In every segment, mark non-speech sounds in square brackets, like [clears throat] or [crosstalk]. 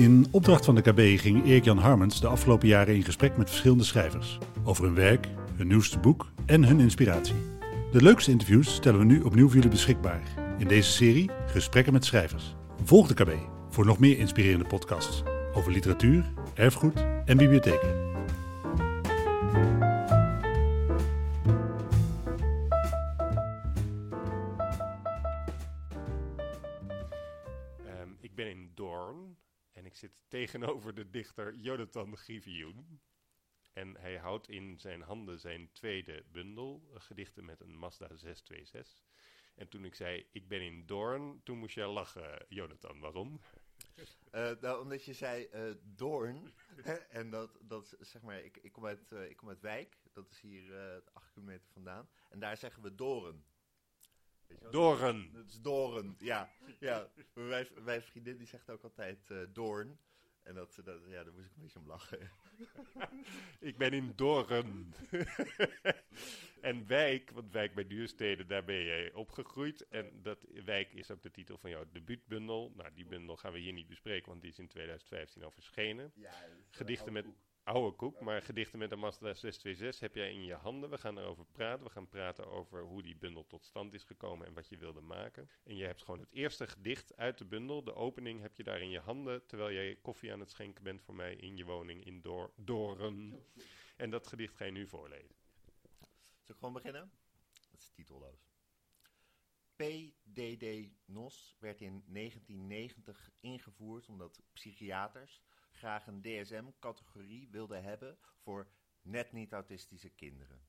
In opdracht van de KB ging Erik-Jan Harmens de afgelopen jaren in gesprek met verschillende schrijvers. Over hun werk, hun nieuwste boek en hun inspiratie. De leukste interviews stellen we nu opnieuw voor jullie beschikbaar. In deze serie Gesprekken met schrijvers. Volg de KB voor nog meer inspirerende podcasts over literatuur, erfgoed en bibliotheken. Tegenover de dichter Jonathan Grievioen. En hij houdt in zijn handen zijn tweede bundel, eh, gedichten met een Mazda 626. En toen ik zei, ik ben in Doorn, toen moest jij lachen, Jonathan. Waarom? [laughs] Eh, nou, omdat je zei eh Doorn. [laughs] en dat, dat zeg maar, ik, ik, kom uit, ik kom uit Wijk. Dat is hier 8 kilometer vandaan. En daar zeggen we wel? Doorn. Dat is Doren, ja. ja. Mijn, mijn vriendin die zegt ook altijd Doorn. En dat, dat, ja, daar moest ik een beetje om lachen. [laughs] Ik ben in Doorn. en Wijk, want Wijk bij Duurstede, daar ben jij opgegroeid. En dat Wijk is ook de titel van jouw debuutbundel. Nou, die bundel gaan we hier niet bespreken, want die is in 2015 al verschenen. Ja, Gedichten met oude koek, maar gedichten met een Mazda 626 heb jij in je handen. We gaan erover praten. We gaan praten over hoe die bundel tot stand is gekomen en wat je wilde maken. En je hebt gewoon het eerste gedicht uit de bundel. De opening heb je daar in je handen, terwijl jij koffie aan het schenken bent voor mij in je woning in Door Doorn. En dat gedicht ga je nu voorlezen. Zal ik gewoon beginnen? Dat is titelloos. PDD NOS werd in 1990 ingevoerd omdat psychiaters graag een DSM-categorie wilden hebben voor net niet autistische kinderen.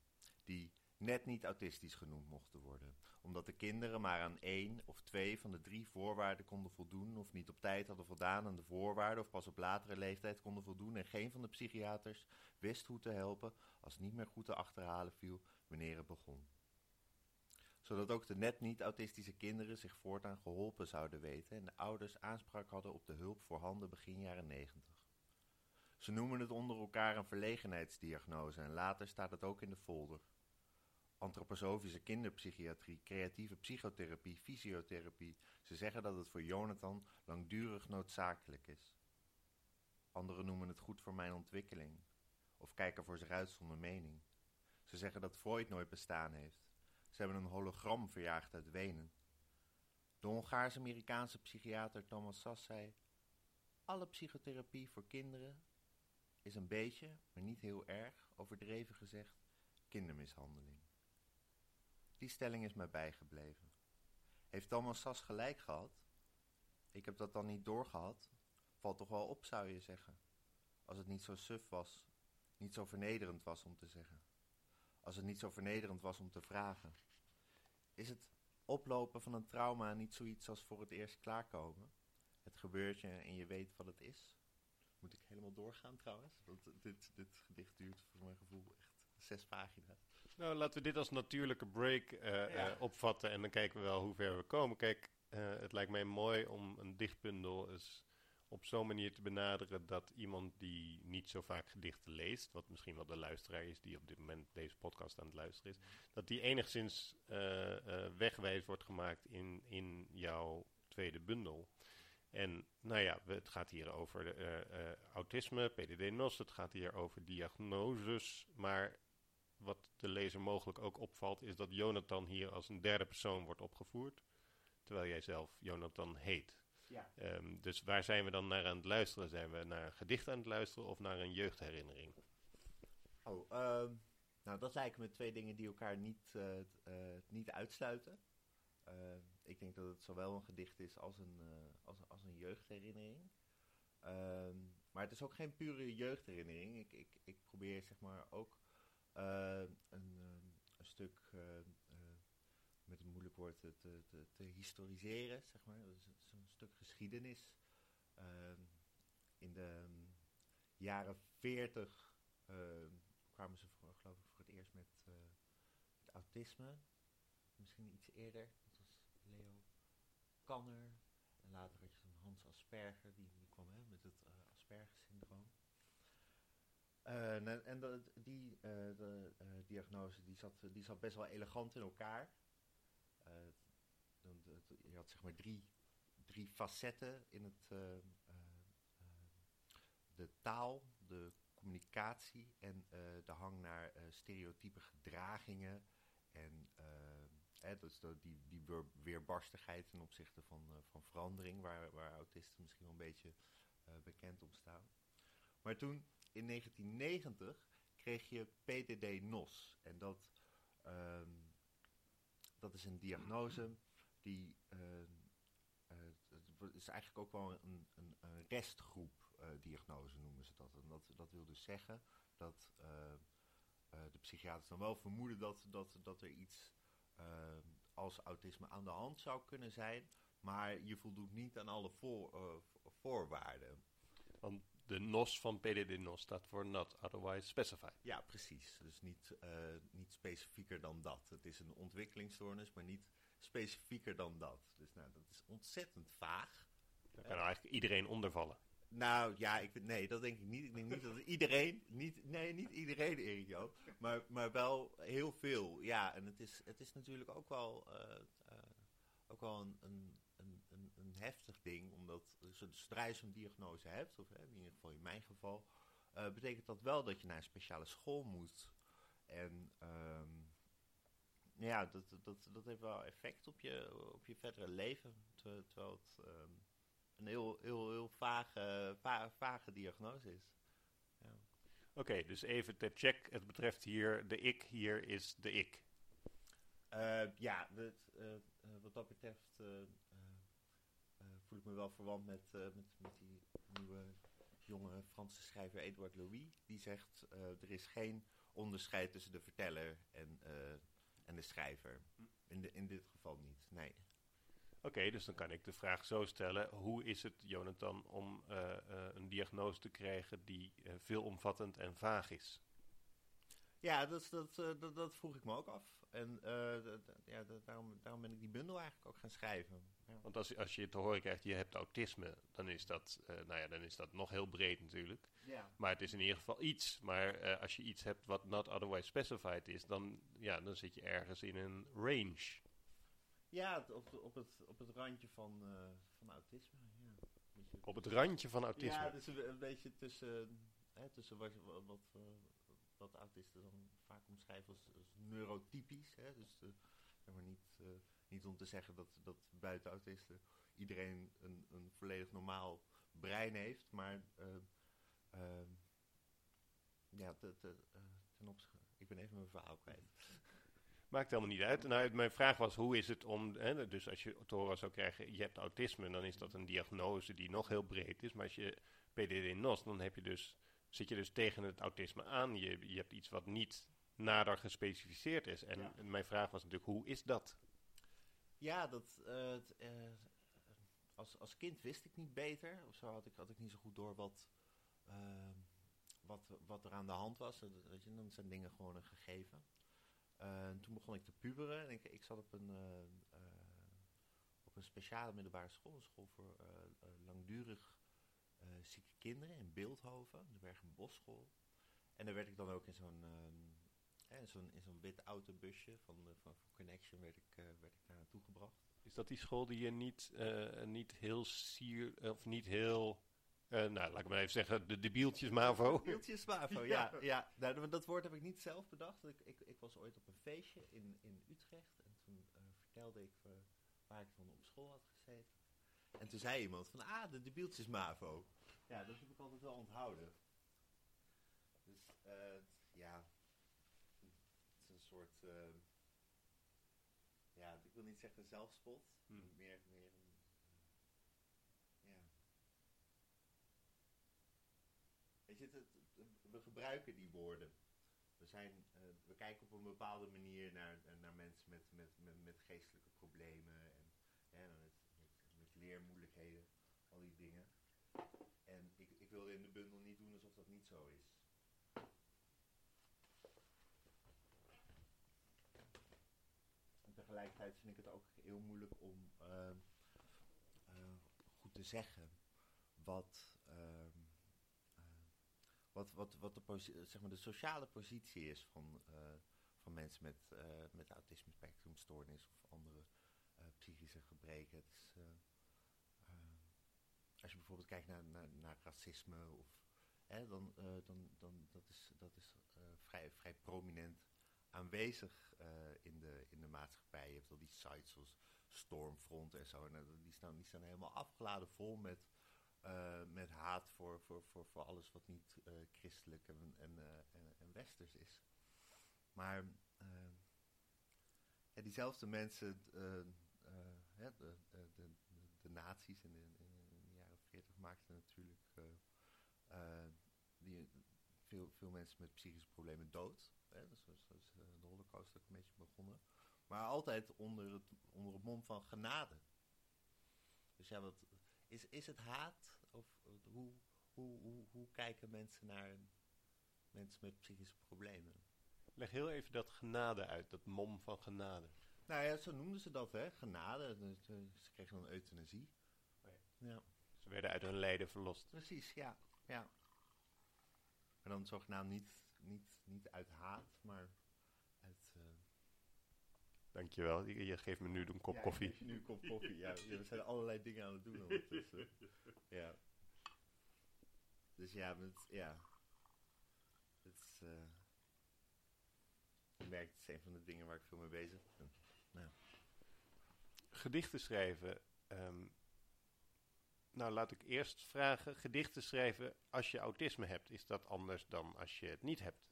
Die net niet autistisch genoemd mochten worden. Omdat de kinderen maar aan één of twee van de drie voorwaarden konden voldoen of niet op tijd hadden voldaan aan de voorwaarden of pas op latere leeftijd konden voldoen en geen van de psychiaters wist hoe te helpen als niet meer goed te achterhalen viel wanneer het begon. Zodat ook de net niet autistische kinderen zich voortaan geholpen zouden weten en de ouders aanspraak hadden op de hulp voorhanden begin jaren 90. Ze noemen het onder elkaar een verlegenheidsdiagnose en later staat het ook in de folder. Antroposofische kinderpsychiatrie, creatieve psychotherapie, fysiotherapie. Ze zeggen dat het voor Jonathan langdurig noodzakelijk is. Anderen noemen het goed voor mijn ontwikkeling. Of kijken voor zich uit zonder mening. Ze zeggen dat Freud nooit bestaan heeft. Ze hebben een hologram verjaagd uit Wenen. De Hongaars-Amerikaanse psychiater Thomas Sass zei: Alle psychotherapie voor kinderen is een beetje, maar niet heel erg, overdreven gezegd, kindermishandeling. Die stelling is mij bijgebleven. Heeft Thomas Sass gelijk gehad? Ik heb dat dan niet doorgehad. Valt toch wel op, zou je zeggen. Als het niet zo suf was, niet zo vernederend was om te zeggen. Als het niet zo vernederend was om te vragen. Is het oplopen van een trauma niet zoiets als voor het eerst klaarkomen? Het gebeurt je en je weet wat het is? Moet ik helemaal doorgaan trouwens? Want dit, dit gedicht duurt voor mijn gevoel echt zes pagina's. Nou, laten we dit als natuurlijke break eh, Ja. eh, opvatten en dan kijken we wel hoe ver we komen. Kijk, eh, het lijkt mij mooi om een dichtbundel eens op zo'n manier te benaderen dat iemand die niet zo vaak gedichten leest, wat misschien wel de luisteraar is die op dit moment deze podcast aan het luisteren is, dat die enigszins eh, eh, wegwijs wordt gemaakt in, in jouw tweede bundel. En nou ja, het gaat hier over eh, eh, autisme, PDD-NOS, het gaat hier over diagnoses, maar wat de lezer mogelijk ook opvalt, is dat Jonathan hier als een derde persoon wordt opgevoerd, terwijl jij zelf Jonathan heet. Ja. Ehm, dus waar zijn we dan naar aan het luisteren? Zijn we naar een gedicht aan het luisteren of naar een jeugdherinnering? Oh, ehm, nou dat lijken me twee dingen die elkaar niet, eh, niet uitsluiten. Ik denk dat het zowel een gedicht is als een, eh, als, als een jeugdherinnering. Ehm, maar het is ook geen pure jeugdherinnering. Ik, ik, ik probeer zeg maar ook eh, een, ehm, een stuk, eh, met een moeilijk woord, te, te, te, historiseren, zeg maar. Dus het is een stuk geschiedenis. Ehm, in de jaren 40 eh, kwamen ze voor, geloof ik voor het eerst met, met autisme. Misschien iets eerder. Kanner. En later had je zo'n Hans Asperger, die, die kwam hè, met het eh, Asperger-syndroom. Eh, en en die eh, diagnose die zat, die zat best wel elegant in elkaar. Je had zeg maar drie, drie facetten in het, de taal, de communicatie en de hang naar stereotype gedragingen en hè, dus die, die weerbarstigheid ten opzichte van, van verandering, waar, waar autisten misschien wel een beetje bekend om staan. Maar toen, in 1990, kreeg je PDD-NOS. En dat, ehm, dat is een diagnose die uh, uh, is eigenlijk ook wel een, een, een restgroep uh, diagnose noemen ze dat. En dat, dat wil dus zeggen dat de psychiaters dan wel vermoeden dat, dat, dat er iets als autisme aan de hand zou kunnen zijn, maar je voldoet niet aan alle voor, voorwaarden. Want de NOS van PDD-NOS staat voor Not Otherwise Specified. Ja, precies. Dus niet, uh, niet specifieker dan dat. Het is een ontwikkelingsstoornis, maar niet specifieker dan dat. Dus nou, dat is ontzettend vaag. Daar kan eigenlijk iedereen ondervallen. Nou ja, ik, nee, dat denk ik niet. Ik denk niet dat iedereen, niet, nee, niet iedereen, Erik Joop, maar, maar wel heel veel. Ja, en het is, het is natuurlijk ook wel, uh, ook wel een, een heftig ding, omdat zodra je zo'n diagnose hebt, of in ieder geval in mijn geval, uh, betekent dat wel dat je naar een speciale school moet. En um, ja, dat, dat, dat heeft wel effect op je, op je verdere leven. Terwijl het um, een heel, heel, heel vage, va vage diagnose is. Ja. Oké, okay, dus even ter check. Het betreft hier de ik, hier is de ik. Uh, ja, het, uh, wat dat betreft voel ik me wel verwant met, met, met die nieuwe jonge Franse schrijver Edouard Louis. Die zegt, er is geen onderscheid tussen de verteller en, en de schrijver. In, de, in dit geval niet, nee. Oké, okay, dus dan kan ik de vraag zo stellen. Hoe is het, Jonathan, om een diagnose te krijgen die veelomvattend en vaag is? Ja, dat, dat, dat, dat, vroeg ik me ook af. En ja, daarom, daarom ben ik die bundel eigenlijk ook gaan schrijven. Want als, als je te horen krijgt, je hebt autisme, dan is dat, uh, nou ja, dan is dat nog heel breed natuurlijk. Ja. Maar het is in ieder geval iets. Maar uh, als je iets hebt wat not otherwise specified is, dan, ja, dan zit je ergens in een range. Ja, op, op, het, op het randje van, uh, van autisme. Ja. Op het randje van autisme? Ja, dus een, een beetje tussen, hè, tussen wat, wat, wat, wat autisten dan vaak omschrijven als, als neurotypisch. Hè, dus zeg maar niet niet om te zeggen dat, dat buiten autisten iedereen een, een volledig normaal brein heeft, maar ja, te, te, ten opzichte. Ik ben even mijn verhaal kwijt. Maakt helemaal niet uit. Nou, mijn vraag was, hoe is het om... Hè, dus als je te horen zou krijgen, je hebt autisme... dan is dat een diagnose die nog heel breed is. Maar als je PDD-NOS, dan heb je dus, zit je dus tegen het autisme aan. Je, je hebt iets wat niet nader gespecificeerd is. En ja. mijn vraag was natuurlijk, hoe is dat? Ja, dat, uh, uh, als, als kind wist ik niet beter. Of zo had ik, had ik niet zo goed door wat, uh, wat, wat er aan de hand was. Weet je, dan zijn dingen gewoon een gegeven. Toen begon ik te puberen. En ik, ik zat op een, op een speciale middelbare school. Een school voor langdurig zieke kinderen in Beeldhoven. De Bergen Bosschool. En daar werd ik dan ook in zo'n in zo'n zo'n wit autobusje van, van, Connection werd ik, werd ik daar naartoe gebracht. Is dat die school die je niet, niet heel sier, of niet heel, nou laat ik maar even zeggen, de debieltjes MAVO? Debieltjes MAVO, ja. [laughs] ja. Nou, dat woord heb ik niet zelf bedacht. Ik, ik, ik was ooit op een feestje in, in Utrecht en toen vertelde ik waar ik dan op school had gezeten. En toen zei iemand van, ah, de debieltjes MAVO. Ja, dat heb ik altijd wel onthouden. Dus, ja, soort, uh, ja, ik wil niet zeggen zelfspot, hmm. meer, meer een, uh, ja. Het, we gebruiken die woorden. We, zijn, uh, we kijken op een bepaalde manier naar, naar mensen met, met, met, geestelijke problemen en met, met, leermoeilijkheden, al die dingen. En ik, ik wilde in de bundel niet doen alsof dat niet zo is. tegelijkertijd vind ik het ook heel moeilijk om uh, goed te zeggen wat, wat, wat, wat de, zeg maar de sociale positie is van, eh, van mensen met, met autisme spectrumstoornis of andere psychische gebreken. Als je bijvoorbeeld kijkt naar, naar, racisme of hè, dan, eh, dan, dan dat is, dat is eh, vrij, vrij prominent aanwezig eh, in, de, in de maatschappij. Je hebt al die sites zoals Stormfront en zo. Eh, staan, die staan helemaal afgeladen vol met, eh, met haat voor, voor, voor, voor alles wat niet eh, christelijk en, en, eh, en, en westers is. Maar ja, diezelfde mensen, de, de, de, de nazi's in de, in, jaren 40 maakten natuurlijk die, veel, veel mensen met psychische problemen dood. Hè? Dus de holocaust een beetje begonnen. Maar altijd onder het, onder het mom van genade. Dus ja, wat, is, is het haat? Of hoe, hoe, hoe, hoe kijken mensen naar mensen met psychische problemen? Leg heel even dat genade uit, dat mom van genade. Nou ja, zo noemden ze dat, hè? Genade. Ze kregen dan euthanasie. Nee. Ja, Ze werden uit hun lijden verlost. precies, ja. ja. En dan zogenaamd niet, niet, niet uit haat, maar Dankjewel, je, je geeft me nu een kop Ja, ik koffie. geef je nu een kop koffie. Ja, we zijn allerlei dingen aan het doen [laughs] ondertussen. Ja. Dus ja, met, ja. Het is, ik merk, het is een van de dingen waar ik veel mee bezig ben. Gedichten schrijven. ehm, nou, laat ik eerst vragen. Gedichten schrijven als je autisme hebt, is dat anders dan als je het niet hebt?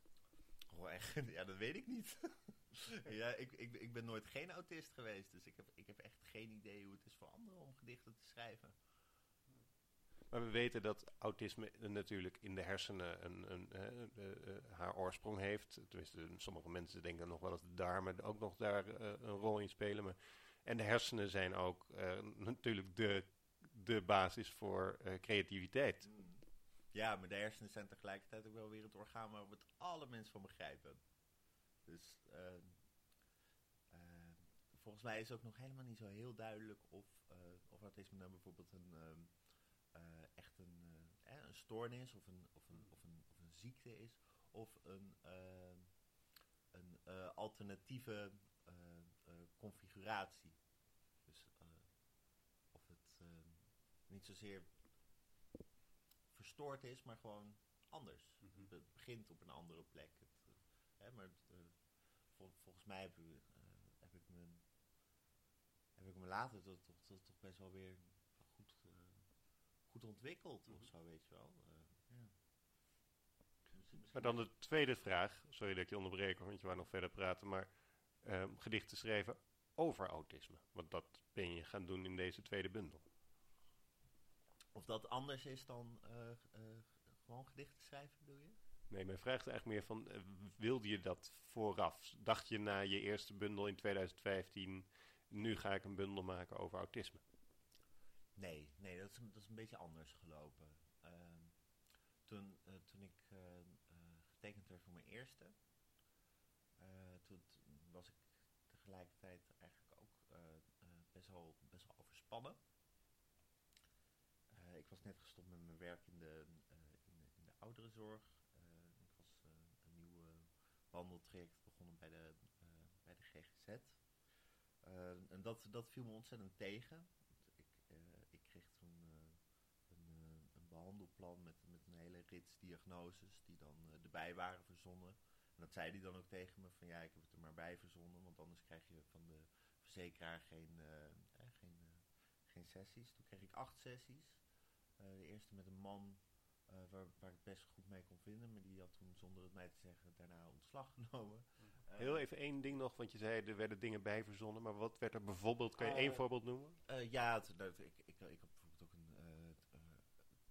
Oh, echt? Ja, dat weet ik niet. [laughs] [laughs] ja, ik, ik, ik ben nooit geen autist geweest, dus ik heb, ik heb echt geen idee hoe het is voor anderen om gedichten te schrijven. Maar we weten dat autisme natuurlijk in de hersenen een, een, eh, haar oorsprong heeft. Tenminste, sommige mensen denken nog wel dat de darmen ook nog daar eh, een rol in spelen. Maar, en de hersenen zijn ook eh, natuurlijk de, de basis voor creativiteit. Ja, maar de hersenen zijn tegelijkertijd ook wel weer het orgaan waar we het alle mensen van begrijpen. Dus eh, eh, volgens mij is ook nog helemaal niet zo heel duidelijk of, eh, of autisme nou bijvoorbeeld een, ehm, eh, echt een, eh, een stoornis of een, of, een, of, een, of een ziekte is. Of een, ehm, een eh, alternatieve configuratie. Dus of het ehm, niet zozeer verstoord is, maar gewoon anders. Het begint op een andere plek. Het, hè, maar eh, vol- volgens mij heb, ik, eh, heb, ik me, heb ik me later toch, toch, toch, toch best wel weer goed, eh, goed ontwikkeld of zo, weet je wel. Eh, ja. Maar dan de tweede vraag. Sorry dat ik je onderbreek, hoor, want je wou nog verder praten. Maar ehm, gedichten schrijven over autisme. Want dat ben je gaan doen in deze tweede bundel. Of dat anders is dan eh, eh, gewoon gedichten schrijven, bedoel je? Nee, mijn vraag is eigenlijk meer van, eh, wilde je dat vooraf? Dacht je na je eerste bundel in 2015, nu ga ik een bundel maken over autisme? Nee, nee dat, is, dat is een beetje anders gelopen. Ehm, toen, eh, toen ik eh, getekend werd voor mijn eerste, toen, was ik tegelijkertijd eigenlijk ook best, wel, best wel overspannen. Ik was net gestopt met mijn werk in de, in in de ouderenzorg. Eh, ik was eh, een nieuw eh, wandeltraject begonnen bij de, eh, bij de GGZ. Eh, en dat, dat viel me ontzettend tegen. Ik, eh, ik kreeg toen een, een behandelplan met, met een hele rits diagnoses die dan erbij waren verzonnen. En dat zei hij dan ook tegen me van ja, ik heb het er maar bij verzonnen, want anders krijg je van de verzekeraar geen, geen, geen sessies. Toen kreeg ik acht sessies. De eerste met een man eh, waar, waar ik best goed mee kon vinden, maar die had toen zonder het mij te zeggen daarna ontslag [laughs] genomen. Eh, Heel even één ding nog, want je zei er werden dingen bij verzonnen. Maar wat werd er bijvoorbeeld, kan je Oh. één voorbeeld noemen? Eh, ja, het- nou, ik, ik, ik had bijvoorbeeld ook een eh, t- eh,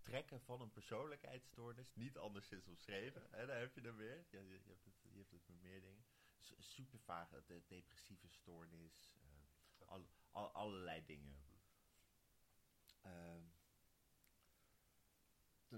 trekken van een persoonlijkheidsstoornis. Niet anderszins omschreven. En daar heb je dan weer. Ja, je, je hebt het, je hebt het met meer dingen. S- super vaag. eh, De depressieve stoornis. eh, al, al- allerlei dingen. Ehm,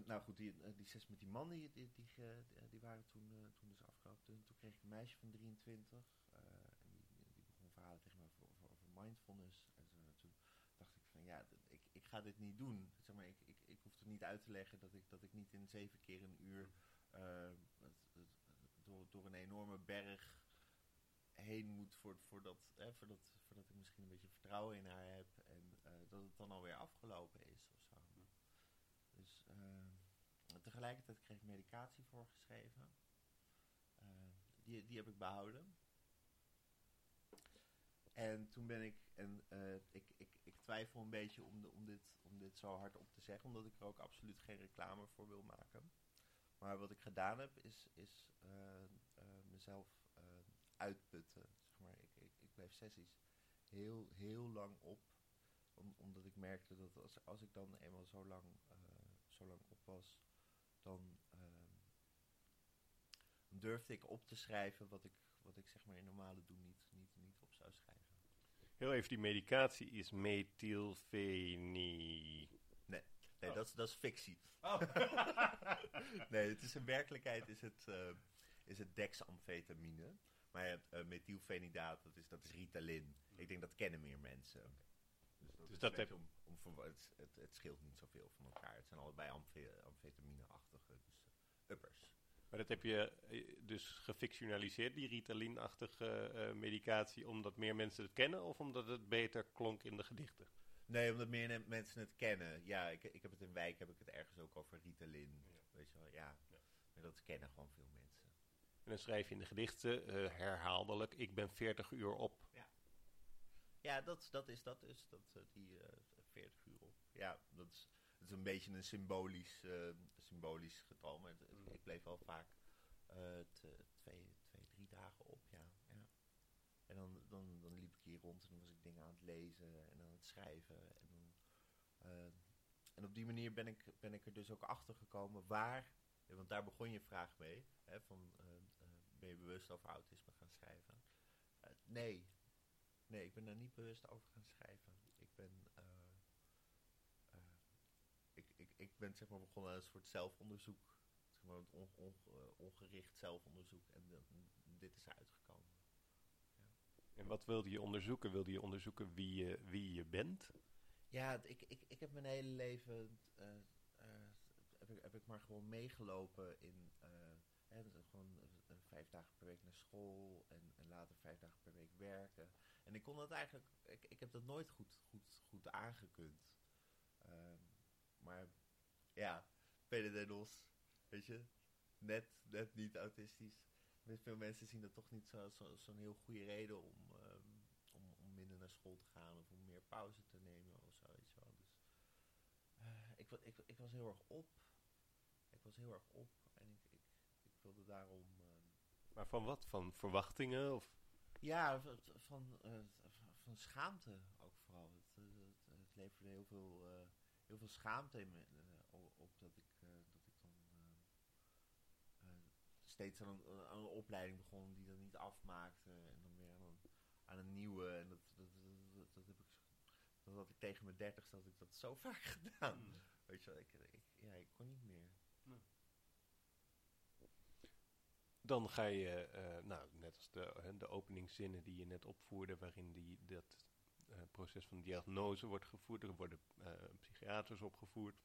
nou goed, die, eh, die zes met die man, die, die, die, ge- die, die waren toen, eh, toen dus afgelopen. Toen, toen kreeg ik een meisje van 23. eh, en die, die begon verhalen tegen me over, over, over mindfulness. En zo. toen dacht ik van ja, ik, ik ga dit niet doen. Zeg maar, ik, ik, ik hoef er niet uit te leggen dat ik, dat ik niet in zeven keer een uur eh, het- het- door, door een enorme berg heen moet voor, voordat, hè, voordat, voordat ik misschien een beetje vertrouwen in haar heb. En eh, dat het dan alweer afgelopen is of zo. Dus eh, tegelijk tegelijkertijd kreeg ik medicatie voorgeschreven. Uh, die, die heb ik behouden. En toen ben ik, en uh, ik, ik, ik twijfel een beetje om, de, om, dit, om dit zo hard op te zeggen, omdat ik er ook absoluut geen reclame voor wil maken. Maar wat ik gedaan heb, is, is uh, mezelf uitputten. Zeg maar. ik, ik, ik bleef sessies heel, heel lang op. Om, omdat ik merkte dat als, als ik dan eenmaal zo lang, zo lang op was, dan durfde ik op te schrijven wat ik, wat ik zeg maar in normale doen niet, niet, niet op zou schrijven. Heel even, die medicatie is methylfeni. Nee, nee oh. dat, is, dat is fictie. Oh. [laughs] nee, het is in werkelijkheid is het, uh, is het dexamfetamine. Maar uh, methylfenidaat, dat is, dat is Ritalin. Ik denk dat kennen meer mensen. Dat, dus dat heb... om, om, het, het, het, scheelt niet zoveel van elkaar. Het zijn allebei amfetamine-achtige, dus uh, uppers. Maar dat heb je eh, dus gefictionaliseerd, die Ritalin-achtige uh, medicatie, omdat meer mensen het kennen of omdat het beter klonk in de gedichten? Nee, omdat meer mensen het kennen. Ja, ik, ik heb het in Wijk, heb ik het ergens ook over Ritalin. Weet je wel, ja. ja. Maar dat kennen gewoon veel mensen. En dan schrijf je in de gedichten uh, herhaaldelijk, ik ben 40 uur op. Ja, dat, dat is dat dus, dat, die 40 uur op. Ja, dat is het is een beetje een symbolisch, uh, symbolisch getal, maar het, mm. ik bleef wel vaak twee, twee, drie dagen op, ja. ja. En dan, dan, dan liep ik hier rond en dan was ik dingen aan het lezen en aan het schrijven. En, dan, uh, en op die manier ben ik, ben ik er dus ook achter gekomen waar, want daar begon je vraag mee, hè, van ben je bewust over autisme gaan schrijven? nee, nee, ik ben daar niet bewust over gaan schrijven. Ik ben ik ben zeg maar begonnen als een soort zelfonderzoek. Zeg maar on, on, ongericht zelfonderzoek. En dit is uitgekomen. Ja. En wat wilde je onderzoeken? Wilde je onderzoeken wie je, wie je bent? Ja, ik, ik, ik heb mijn hele leven... Uh, heb, ik, heb ik maar gewoon meegelopen in... Hè, gewoon vijf dagen per week naar school en, later vijf dagen per week werken. En ik kon dat eigenlijk... Ik, ik heb dat nooit goed, goed, goed aangekund. Ehm, maar ja, PDD-DOS, weet je, net, net niet autistisch. Veel mensen zien dat toch niet zo'n zo, zo'n heel goede reden om, um, om, om minder naar school te gaan of om meer pauze te nemen of zo, weet wel. Dus uh, ik, ik, ik was heel erg op. Ik was heel erg op en ik, ik wilde daarom... Maar van wat? Van verwachtingen? Of? Ja, van, uh, van schaamte ook vooral. Het, het, het leverde heel veel, uh, heel veel schaamte in me, op dat ik, dat ik dan steeds aan een, aan een, opleiding begon die dan niet afmaakte. En dan weer aan een, aan een nieuwe. En dat, dat, dat, dat, heb ik, dat had ik tegen mijn dertigste had ik dat zo [laughs] vaak gedaan. Mm. Weet je wel, ik, ik, ja, ik kon niet meer. Nee. Dan ga je, uh, nou, net als de, de openingszinnen die je net opvoerde, waarin die, dat proces van diagnose wordt gevoerd. Er worden psychiaters opgevoerd.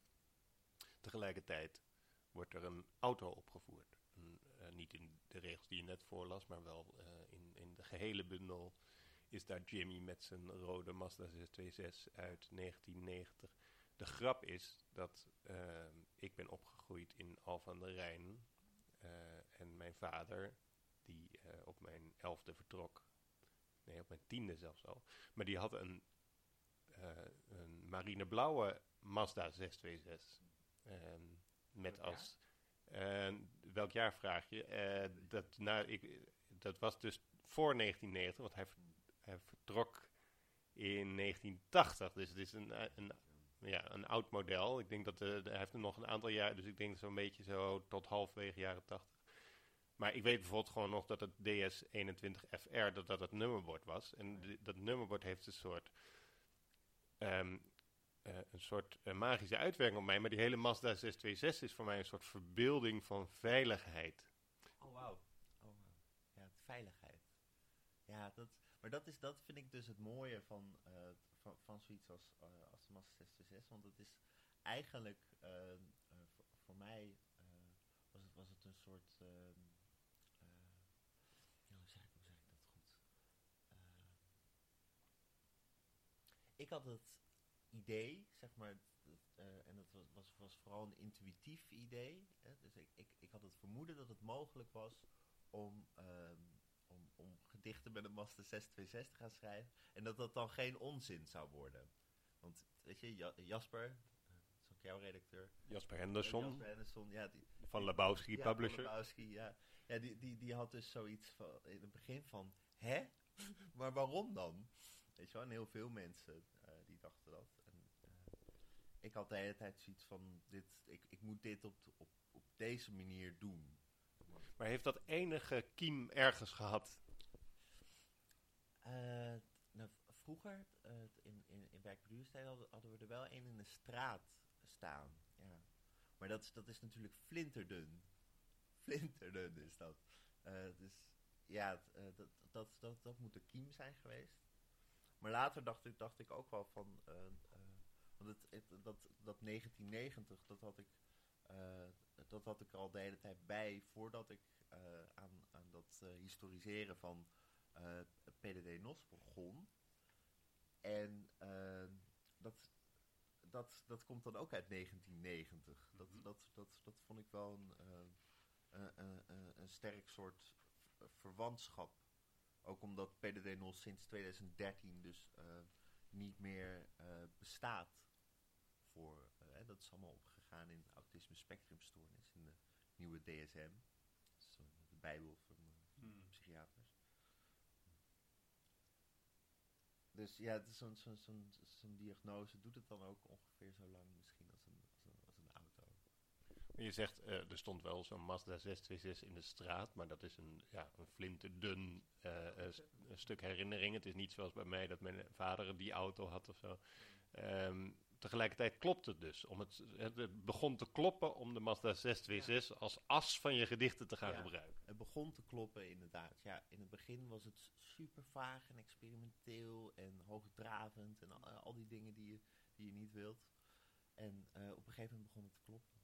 Tegelijkertijd wordt er een auto opgevoerd. uh, niet in de regels die je net voorlas, maar wel uh, in, in de gehele bundel is daar Jimmy met zijn rode Mazda 626 uit 1990. De grap is dat uh, ik ben opgegroeid in Al van der Rijn. En mijn vader, die op mijn elfde vertrok, nee, op mijn tiende zelfs al, maar die had een, een marineblauwe Mazda 626. Ehm, met als... Welk jaar vraag je? Eh, dat, nou, ik, dat was dus voor 1990, want hij, hij vertrok in 1980. Dus het is een, eh, een, ja, een oud model. Ik denk dat uh, hij heeft er nog een aantal jaar, dus ik denk zo'n beetje zo tot halfwege jaren 80. Maar ik weet bijvoorbeeld gewoon nog dat het DS21FR, dat dat het nummerbord was. En dat nummerbord heeft een soort um, uh, een soort uh, magische uitwerking op mij. Maar die hele Mazda 626 is voor mij een soort verbeelding van veiligheid. Oh, wauw. Oh. Ja, veiligheid. Ja, dat, maar dat, is, dat vind ik dus het mooie van, uh, van, van zoiets als, als de Mazda 626. Want het is eigenlijk, voor, voor mij was, het, was het een soort... Ehm, ja, hoe, zeg ik, hoe zeg ik dat goed? Ik had het idee, zeg maar, eh, en het was, was, was vooral een intuïtief idee. Hè? Dus ik, ik, ik had het vermoeden dat het mogelijk was om, ehm, om, om gedichten met een Master 626 te gaan schrijven. En dat dat dan geen onzin zou worden. Want weet je, Ja- Jasper, eh, dat is ook jouw redacteur. Jasper Henderson Jasper Henderson, ja, die, van Lebowski ja, Publisher. Lebowski, ja. Ja, die, die, die had dus zoiets van, in het begin van, hè? [laughs] maar waarom dan? Weet je wel, en heel veel mensen eh, die dachten dat. En, eh, ik had de hele tijd zoiets van, dit, ik, ik moet dit op, op, op deze manier doen. Maar heeft dat enige kiem ergens gehad? Eh, nou, vroeger, in, in, in hadden, hadden we er wel één in de straat staan. Ja. Maar dat, is- dat is natuurlijk flinterdun. Flinterdun is dat. Dus ja, dat, dat, dat, dat moet de kiem zijn geweest. Maar later dacht ik, dacht ik ook wel van... eh, eh, want het, het- dat, dat 1990, dat had ik... eh, dat had ik er al de hele tijd bij voordat ik aan, aan dat historiseren van PDD NOS begon. En dat, dat, dat komt dan ook uit 1990. Dat, dat, dat, dat vond ik wel een, een, een, een, sterk soort verwantschap. Ook omdat PDD NOS sinds 2013 dus eh, niet meer eh, bestaat. Voor, eh, dat is allemaal opgegaan in autisme spectrumstoornis, in de nieuwe DSM. Zo de bijbel van eh, psychiaters. Dus ja, het is zo'n zo'n zo'n diagnose doet het dan ook ongeveer zo lang misschien als een, als een, als een auto. Je zegt, eh, er stond wel zo'n Mazda 626 in de straat, maar dat is een, ja, een flinterdun eh, eh, st- stuk herinnering. Het is niet zoals bij mij dat mijn vader die auto had of zo. Ehm, tegelijkertijd klopt het dus. Om het, het begon te kloppen om de Mazda 626 als as van je gedichten te gaan Ja. gebruiken. Het begon te kloppen inderdaad. Ja, in het begin was het super vaag en experimenteel en hoogdravend en al, al die dingen die je, die je niet wilt. En eh, op een gegeven moment begon het te kloppen.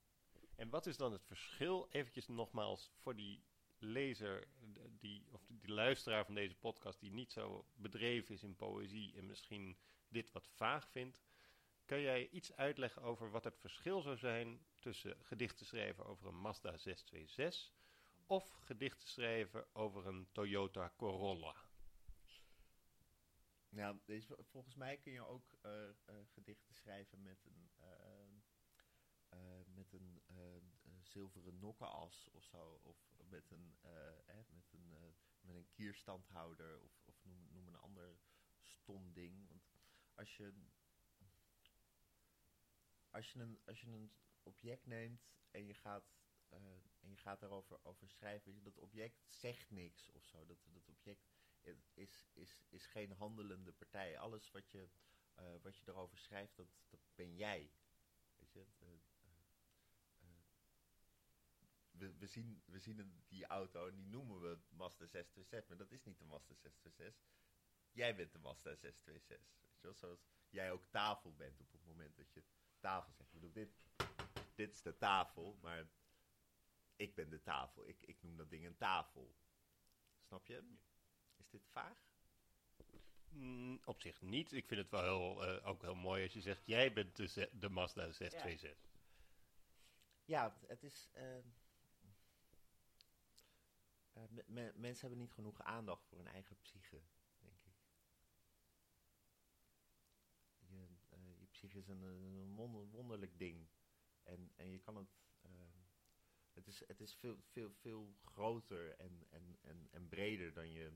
En wat is dan het verschil, eventjes nogmaals, voor die lezer, die, of die luisteraar van deze podcast, die niet zo bedreven is in poëzie en misschien dit wat vaag vindt, kan jij iets uitleggen over wat het verschil zou zijn tussen gedichten schrijven over een Mazda 626 of gedichten schrijven over een Toyota Corolla? Nou, deze, volgens mij kun je ook eh, eh, gedichten schrijven met een, een eh, eh, zilveren nokkenas of zo. Of met een, eh, met een, eh, met een kierstandhouder of, of noem, noem een ander stom ding. Want als je, als je, een, als je een object neemt en je gaat, eh, en je gaat daarover over schrijven, dat object zegt niks of zo. Dat, dat object is, is, is geen handelende partij. Alles wat je, eh, wat je erover schrijft, dat, dat ben jij. Weet je? het, eh, eh, eh, we, we zien, we zien een, die auto en die noemen we Mazda 626, maar dat is niet de Mazda 626. Jij bent de Mazda 626. Weet je wel? Zoals jij ook tafel bent op het moment dat je tafel zegt. Ik bedoel, dit, dit is de tafel, maar ik ben de tafel. Ik, ik noem dat ding een tafel. Snap je? Is dit vaag? Mm, op zich niet. Ik vind het wel heel, eh, ook heel mooi als je zegt, jij bent de, de Mazda 626. Ja, het, het is. eh, me- mensen hebben niet genoeg aandacht voor hun eigen psyche, denk ik. Je, eh, je psyche is een, een wonder- wonderlijk ding. En, en je kan het. eh, het is, het is veel, veel, veel groter en, en, en, en breder dan je,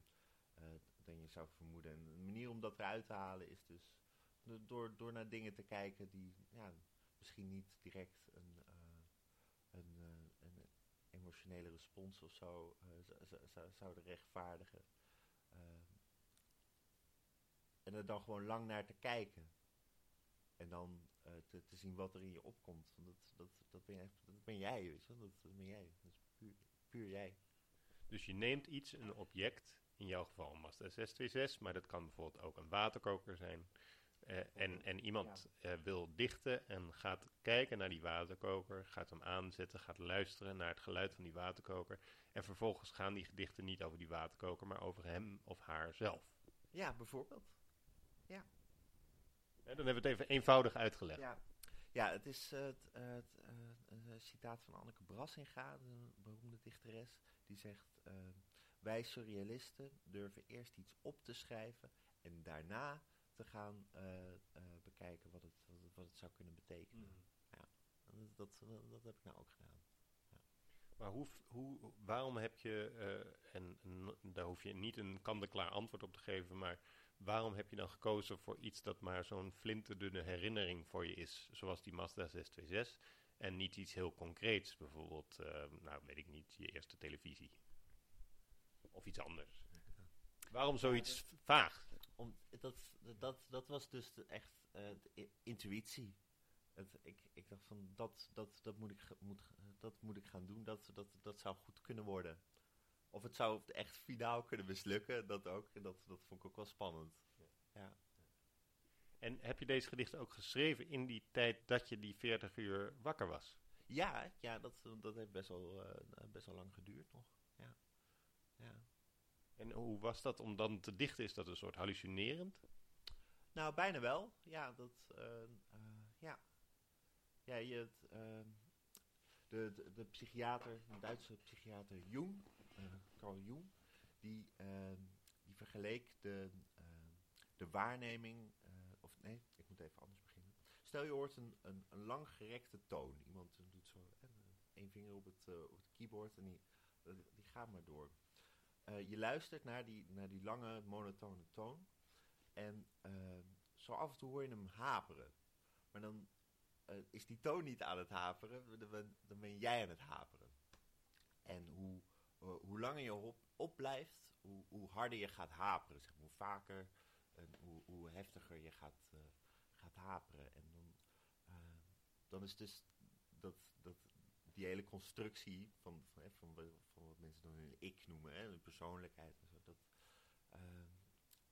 eh, je zou vermoeden. En de manier om dat eruit te halen is dus do- door, door naar dingen te kijken die ja, misschien niet direct een, eh, een, eh, een emotionele respons of zo eh, z- z- zou- zouden rechtvaardigen. Eh, en er dan gewoon lang naar te kijken. En dan eh, te, te zien wat er in je opkomt. Dat, dat, dat, ben, jij, dat ben jij, weet je dat ben jij. Dat is puur, puur jij. Dus je neemt iets, een object, in jouw geval een Mazda 626, maar dat kan bijvoorbeeld ook een waterkoker zijn. Eh, en, en iemand eh, wil dichten en gaat kijken naar die waterkoker, gaat hem aanzetten, gaat luisteren naar het geluid van die waterkoker. En vervolgens gaan die gedichten niet over die waterkoker, maar over hem of haar zelf. Ja, bijvoorbeeld. Hè, dan hebben we het even eenvoudig uitgelegd. Ja. Ja, het is eh, het, eh, het, eh, een eh, citaat van Anneke Brassinga, een beroemde dichteres. Die zegt, eh, wij surrealisten durven eerst iets op te schrijven en daarna te gaan eh, eh, bekijken wat het, wat, het, wat het zou kunnen betekenen. En Dat, dat, dat, dat heb ik nou ook gedaan. Maar hoe, hoe, waarom heb je, eh, en, en daar hoef je niet een kant-en-klaar antwoord op te geven, maar waarom heb je dan gekozen voor iets dat maar zo'n flinterdunne herinnering voor je is, zoals die Mazda 626, en niet iets heel concreets, bijvoorbeeld, eh, nou weet ik niet, je eerste televisie? Of iets anders. [laughs] Waarom zoiets vaag? Om, dat, dat, dat was dus de, echt eh, de intuïtie. Het, ik, ik dacht van, dat, dat, dat, moet ik, moet, dat moet ik gaan doen. Dat, dat, dat zou goed kunnen worden. Of het zou echt finaal kunnen mislukken. Dat ook. En Dat, dat vond ik ook wel spannend. Ja. En heb je deze gedichten ook geschreven in die tijd dat je die 40 uur wakker was? Ja, ja dat, dat heeft best wel, eh, best wel lang geduurd nog. En hoe was dat om dan te dichten? Is dat een soort hallucinerend? Nou, bijna wel. Ja, dat, eh, eh, ja. Ja, je, het, eh, de, de, psychiater, de Duitse psychiater Jung, Carl Jung, die, die vergeleek de, de waarneming, of nee, ik moet even anders beginnen. Stel je hoort een, een, een langgerekte toon. Iemand doet zo één vinger op het, op het keyboard en die, die gaat maar door. Eh, je luistert naar die, naar die lange monotone toon. En eh, zo af en toe hoor je hem haperen. Maar dan eh, is die toon niet aan het haperen, dan ben, jij aan het haperen. En hoe, hoe langer je op, blijft, hoe, hoe harder je gaat haperen. Hoe vaker en hoe, hoe heftiger je gaat, gaat haperen. En dan, dan is dus dat, dat, die hele constructie van, van, hè, van, van wat mensen dan een ik noemen, hè, een persoonlijkheid en zo, dat, eh,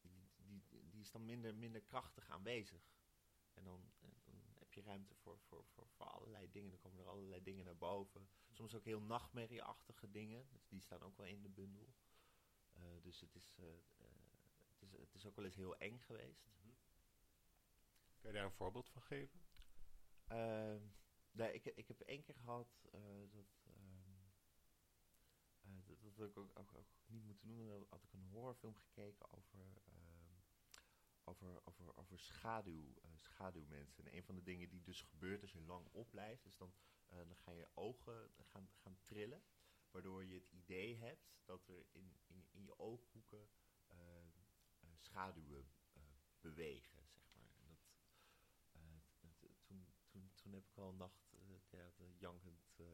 die, die, die is dan minder, minder krachtig aanwezig. En dan, dan heb je ruimte voor, voor, voor, voor allerlei dingen. Dan komen er allerlei dingen naar boven. Soms ook heel nachtmerrieachtige dingen. Dus Die staan ook wel in de bundel. Eh, dus het is, eh, eh, het, is, het is ook wel eens heel eng geweest. Kun je daar een voorbeeld van geven? Ehm, nee, ik, ik heb één keer gehad eh, dat, ehm, eh, dat, dat ik ook, ook, niet moeten doen. Dan had ik een horrorfilm gekeken over, ehm, over, over, over schaduw, eh, schaduwmensen. En een van de dingen die dus gebeurt als je lang opblijft, is dan, dan gaan je ogen gaan, gaan trillen. Waardoor je het idee hebt dat er in, in, in je ooghoeken eh, eh, schaduwen bewegen, zeg maar. En dat, eh, t- t- toen, toen, toen heb ik wel een nacht eh, ja, jankend, eh,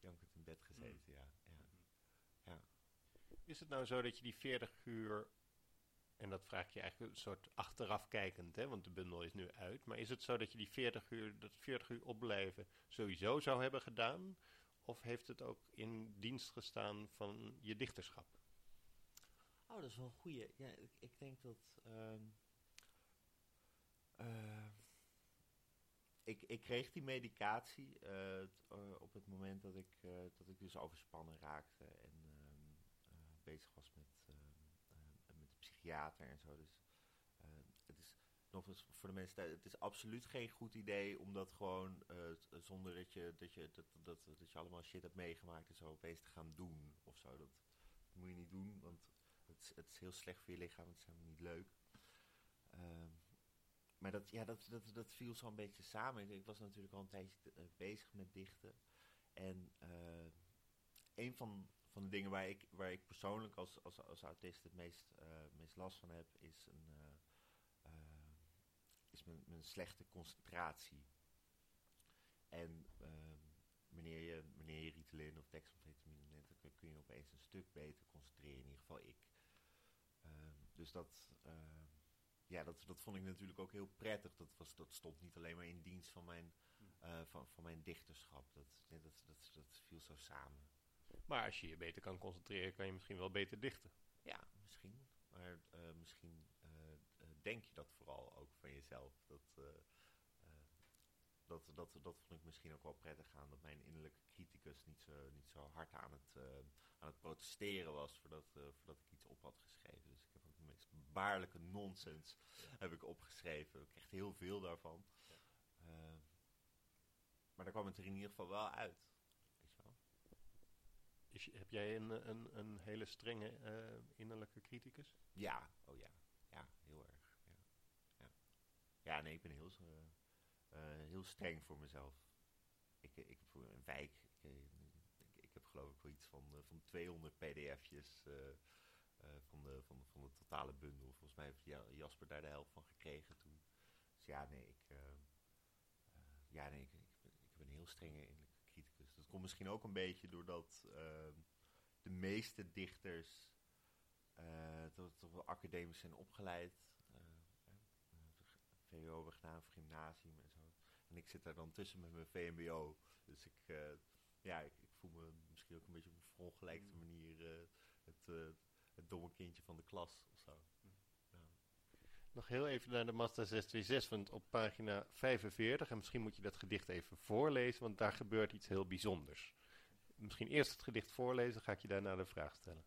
jankend in bed gezeten, ja. ja. Is het nou zo dat je die 40 uur, en dat vraag je eigenlijk een soort achteraf kijkend, hè, want de bundel is nu uit, maar is het zo dat je die 40 uur, dat 40 uur opblijven sowieso zou hebben gedaan? Of heeft het ook in dienst gestaan van je dichterschap? Oh, dat is wel een goeie. Ja, ik, ik denk dat... ehm, eh, ik, ik kreeg die medicatie eh, eh, op het moment dat ik, eh, dat ik dus overspannen raakte en ehm, eh, bezig was met, ehm, eh, met de psychiater en zo. Dus het is nog eens voor de mensen het is absoluut geen goed idee om dat gewoon zonder dat je, dat, je, dat, dat, dat je allemaal shit hebt meegemaakt en zo opeens te gaan doen of zo. Dat, moet je niet doen, want het het is heel slecht voor je lichaam, het is helemaal niet leuk. Ehm, maar dat, ja, dat, dat, dat viel zo een beetje samen. Ik, was natuurlijk al een tijdje eh, bezig met dichten. En eh, een van, van de dingen waar ik, waar ik persoonlijk als, als, als autist het meest, eh, meest last van heb, is, een, is mijn, mijn slechte concentratie. En wanneer, je, wanneer je Ritalin of dexamfetamine neemt, dan kun- kun je opeens een stuk beter concentreren. In ieder geval ik. Ehm, dus dat, ehm, ja, dat, dat vond ik natuurlijk ook heel prettig. Dat, was, dat stond niet alleen maar in dienst van mijn, eh, van, van mijn dichterschap. Dat, dat, dat, dat viel zo samen. Maar als je je beter kan concentreren, kan je misschien wel beter dichten. Ja, misschien. Maar eh, misschien eh, denk je dat vooral ook van jezelf. Dat, dat, dat, dat vond ik misschien ook wel prettig aan. Dat mijn innerlijke criticus niet zo, niet zo hard aan het, eh, aan het protesteren was voordat, eh, voordat ik iets op had geschreven. Dus baarlijke nonsens heb ik opgeschreven. Ik kreeg heel veel daarvan. Eh, maar daar kwam het er in ieder geval wel uit. Weet je wel? Is, heb jij een, een, een hele strenge eh, innerlijke criticus? Ja, oh ja. Ja, heel erg. Ja, ja. ja nee, ik ben heel, eh, eh, heel streng voor mezelf. Ik, ik heb voor een wijk, ik, ik, ik heb geloof ik wel iets van, van 200 pdf'jes van, de, van, de, van de totale bundel. Volgens mij heeft Ja- Jasper daar de helft van gekregen toen. Dus ja, nee, ik, eh, eh, ja, nee, ik, ik, ben een heel strenge innerlijke criticus. Dat komt misschien ook een beetje doordat eh, de meeste dichters eh, toch, wel academisch zijn opgeleid. eh, eh, eh, VWO hebben gedaan, of gymnasium en zo. En ik zit daar dan tussen met mijn VMBO. Dus ik, eh, ja, ik, ik voel me misschien ook een beetje op een verongelijkte manier eh, het, eh, het domme kindje van de klas of zo. Nog heel even naar de Mazda 626, want op pagina 45, en misschien moet je dat gedicht even voorlezen, want daar gebeurt iets heel bijzonders. Misschien eerst het gedicht voorlezen, ga ik je daarna de vraag stellen.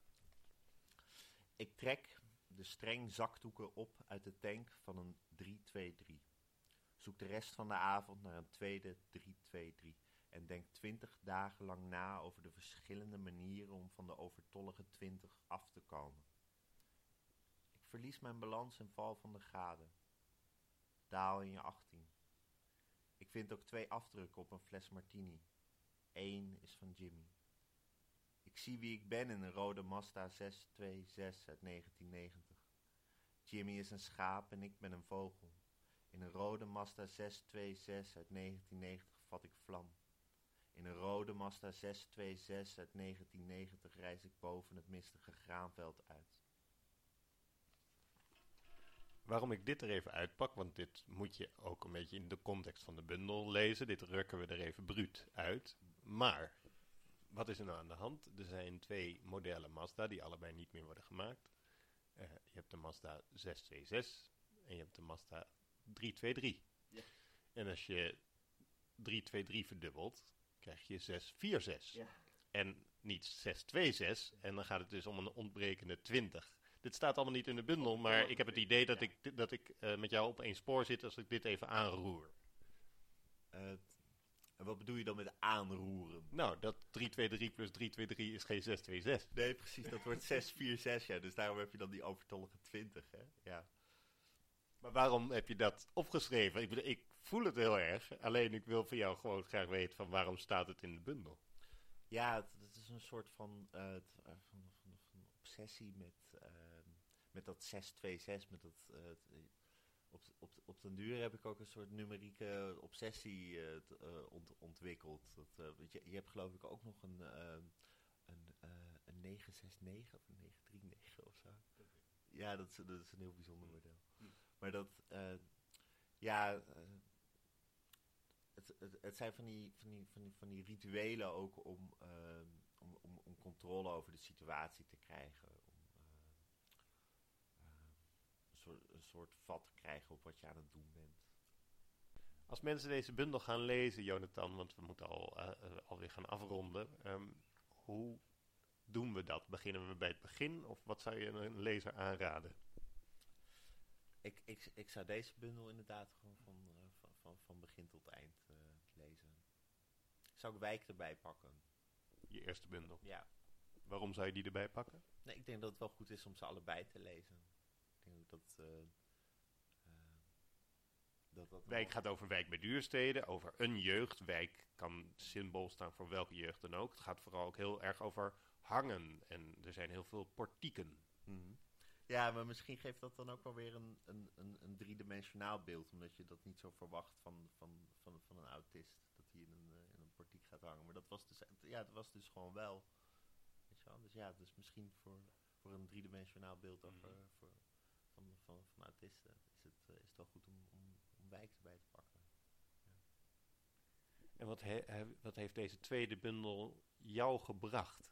Ik trek de streng zakdoeken op uit de tank van een 323. Zoek de rest van de avond naar een tweede 323 en denk twintig dagen lang na over de verschillende manieren om van de overtollige 20 af te komen. Ik verlies mijn balans en val van de gade. Daal in je 18. Ik vind ook twee afdrukken op een fles martini. Eén is van Jimmy. Ik zie wie ik ben in een rode Mazda 626 uit 1990. Jimmy is een schaap en ik ben een vogel. In een rode Mazda 626 uit 1990 vat ik vlam. In een rode Mazda 626 uit 1990 reis ik boven het mistige graanveld uit. Waarom ik dit er even uitpak, want dit moet je ook een beetje in de context van de bundel lezen. Dit rukken we er even bruut uit. Maar, wat is er nou aan de hand? Er zijn twee modellen Mazda die allebei niet meer worden gemaakt. Eh, je hebt de Mazda 626 en je hebt de Mazda 323. Ja. En als je 323 verdubbelt, krijg je 646. En niet 626. En dan gaat het dus om een ontbrekende 20. Dit staat allemaal niet in de bundel, maar ik heb het idee dat ik, dat ik eh, met jou op één spoor zit als ik dit even aanroer. Eh, en wat bedoel je dan met aanroeren? Nou, dat 323 plus 323 is geen 626. Nee, precies, dat wordt 646, ja. Dus daarom heb je dan die overtollige 20, hè? Ja. Maar waarom heb je dat opgeschreven? Ik, bedoel, ik voel het heel erg, alleen ik wil van jou gewoon graag weten van waarom staat het in de bundel. Ja, het, het is een soort van, eh, eh, van, van, van obsessie met, ehm, met dat 626, met dat... eh, op, op, op den duur heb ik ook een soort numerieke obsessie t- ont- ontwikkeld. Dat, je, je hebt geloof ik ook nog een, een, een 969 of een 939 of zo. Ja, dat is, dat is een heel bijzonder model. Maar dat, eh, ja, eh, het, het, het zijn van die, van, die, van, die, van die rituelen ook om, ehm, om, om, controle over de situatie te krijgen. Om eh, eh, een, soort, een soort vat te krijgen op wat je aan het doen bent. Als mensen deze bundel gaan lezen, Jonathan, want we moeten al, eh, alweer gaan afronden. ehm, hoe doen we dat? Beginnen we bij het begin of wat zou je een lezer aanraden? Ik, ik, ik zou deze bundel inderdaad gewoon van, eh, van, van, van begin tot eind eh, lezen. Zou ik wijk erbij pakken? Je eerste bundel. Ja. Waarom zou je die erbij pakken? Nee, ik denk dat het wel goed is om ze allebei te lezen. Ik denk dat eh, eh, dat, dat Wijk gaat over wijk bij duursteden, over een jeugd. Wijk kan symbool staan voor welke jeugd dan ook. Het gaat vooral ook heel erg over hangen. En er zijn heel veel portieken. Mhm. Ja, maar misschien geeft dat dan ook wel weer een, een, een, een driedimensionaal beeld. Omdat je dat niet zo verwacht van, van, van, van een autist. Dat hij in een, eh, in een portiek gaat hangen. Maar dat was dus, ja, dat was dus gewoon wel. Weet je wel? Dus ja, dus misschien voor, voor een driedimensionaal beeld over, Mhm. voor, van, van, van autisten is het, eh, is het wel goed om, om, om wijk erbij te pakken. En wat, he- he- wat heeft deze tweede bundel jou gebracht?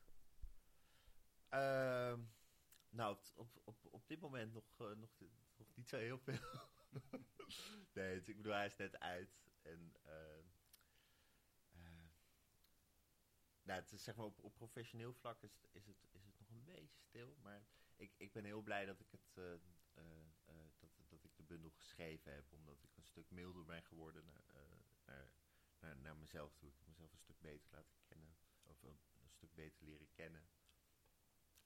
Ehm, nou, op, op, op dit moment nog, eh, nog, nog niet zo heel veel. [laughs] nee, ik bedoel, hij is net uit. En, eh, nou, het is zeg maar op, op professioneel vlak is, is, het, is het nog een beetje stil. Maar ik, ik ben heel blij dat ik, het, dat, dat ik de bundel geschreven heb. Omdat ik een stuk milder ben geworden naar, naar, naar, naar mezelf toe. Ik mezelf een stuk beter laten kennen. Of een stuk beter leren kennen.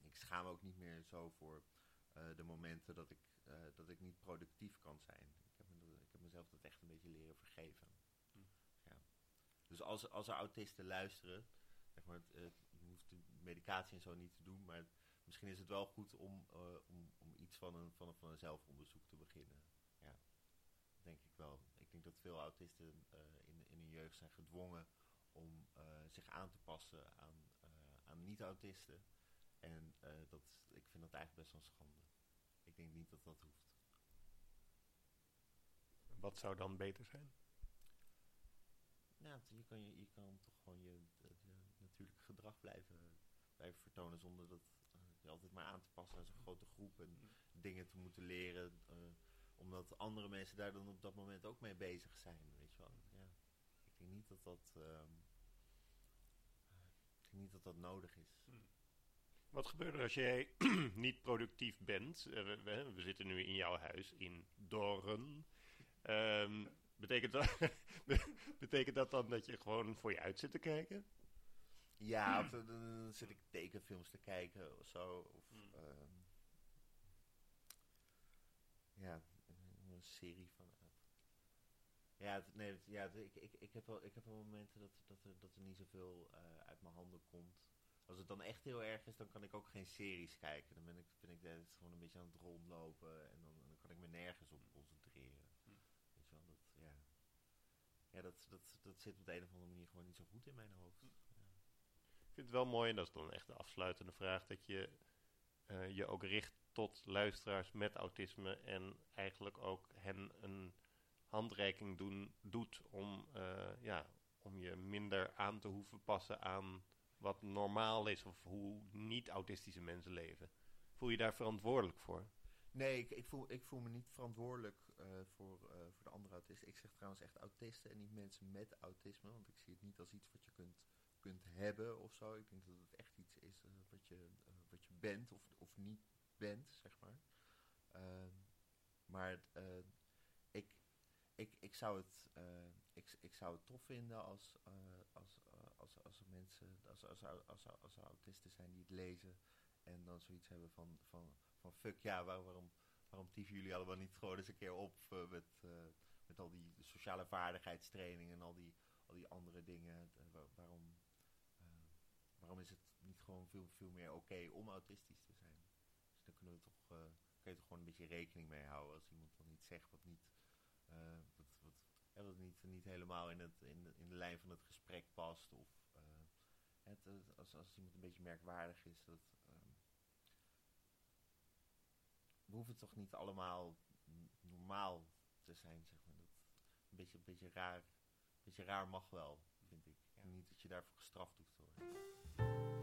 Ik schaam me ook niet meer zo voor eh, de momenten dat ik, eh, dat ik niet productief kan zijn. Ik heb, me, ik heb mezelf dat echt een beetje leren vergeven. Hm. Ja. Dus als, als er autisten luisteren, zeg maar, het, je hoeft de medicatie en zo niet te doen, maar misschien is het wel goed om, eh, om, om iets van een, van, een, van een zelfonderzoek te beginnen. Ja, denk ik wel. Ik denk dat veel autisten in, in hun jeugd zijn gedwongen om zich aan te passen aan, aan niet-autisten. En eh, dat, ik vind dat eigenlijk best wel een schande. Ik denk niet dat dat hoeft. Wat zou dan beter zijn? Nou, je kan, je, je kan toch gewoon je, je natuurlijke gedrag blijven, blijven vertonen zonder dat eh, je altijd maar aan te passen aan zo'n grote groep en dingen te moeten leren. eh, omdat andere mensen daar dan op dat moment ook mee bezig zijn, weet je wel. Ja. Ik denk niet dat dat, ehm, ik denk niet dat dat nodig is. Wat gebeurt er als jij [clears throat] niet productief bent? Eh, we, we- we zitten nu in jouw huis in Doorn. Ehm, betekent, dat, [laughs] betekent dat dan dat je gewoon voor je uit zit te kijken? Ja, of dan, dan zit ik tekenfilms te kijken of zo. Of, Hmm. ehm, ja, een serie van. ja, nee, ja ik, ik, ik, heb wel, ik heb wel momenten dat, dat, er, dat er niet zoveel eh, uit mijn handen komt. Als het dan echt heel erg is, dan kan ik ook geen series kijken. Dan ben ik, ben ik de gewoon een beetje aan het rondlopen en dan, dan kan ik me nergens op concentreren. Hmm. Weet je wel, dat, ja. Ja, dat, dat, dat zit op de een of andere manier gewoon niet zo goed in mijn hoofd. Ik vind het wel mooi, en dat is dan echt de afsluitende vraag, dat je eh, je ook richt tot luisteraars met autisme en eigenlijk ook hen een handreiking doen, doet om, eh, ja, om je minder aan te hoeven passen aan wat normaal is of hoe niet-autistische mensen leven. Voel je daar verantwoordelijk voor? Nee, ik, ik, voel, ik voel me niet verantwoordelijk eh, voor, eh, voor de andere autisten. Ik zeg trouwens echt autisten en niet mensen met autisme. Want ik zie het niet als iets wat je kunt, kunt hebben of zo. Ik denk dat het echt iets is eh, wat, je, wat je bent of, of niet bent, zeg maar. Ehm, maar ik, ik, ik, zou het, ik, ik zou het tof vinden als, als, als, als er mensen, als, als, als, als, autisten zijn die het lezen en dan zoiets hebben van, van, van fuck ja, waar- waarom, waarom tieven jullie allemaal niet gewoon eens een keer op eh, met, eh, met al die sociale vaardigheidstraining en al die, al die andere dingen. Eh, wa- waarom, waarom is het niet gewoon veel, veel meer oké om autistisch te zijn? Dus daar kunnen we toch, kun je toch gewoon een beetje rekening mee houden als iemand dan iets zegt wat niet, ja, wat niet, niet helemaal in, het, in, de, in de lijn van het gesprek past. Of eh, het, het- als, als iemand een beetje merkwaardig is. Dat, ehm, we hoeven toch niet allemaal normaal te zijn, zeg maar. Dat, een, beetje, een beetje raar. Een beetje raar mag wel, vind ik. Ja. Niet dat je daarvoor gestraft hoeft te worden.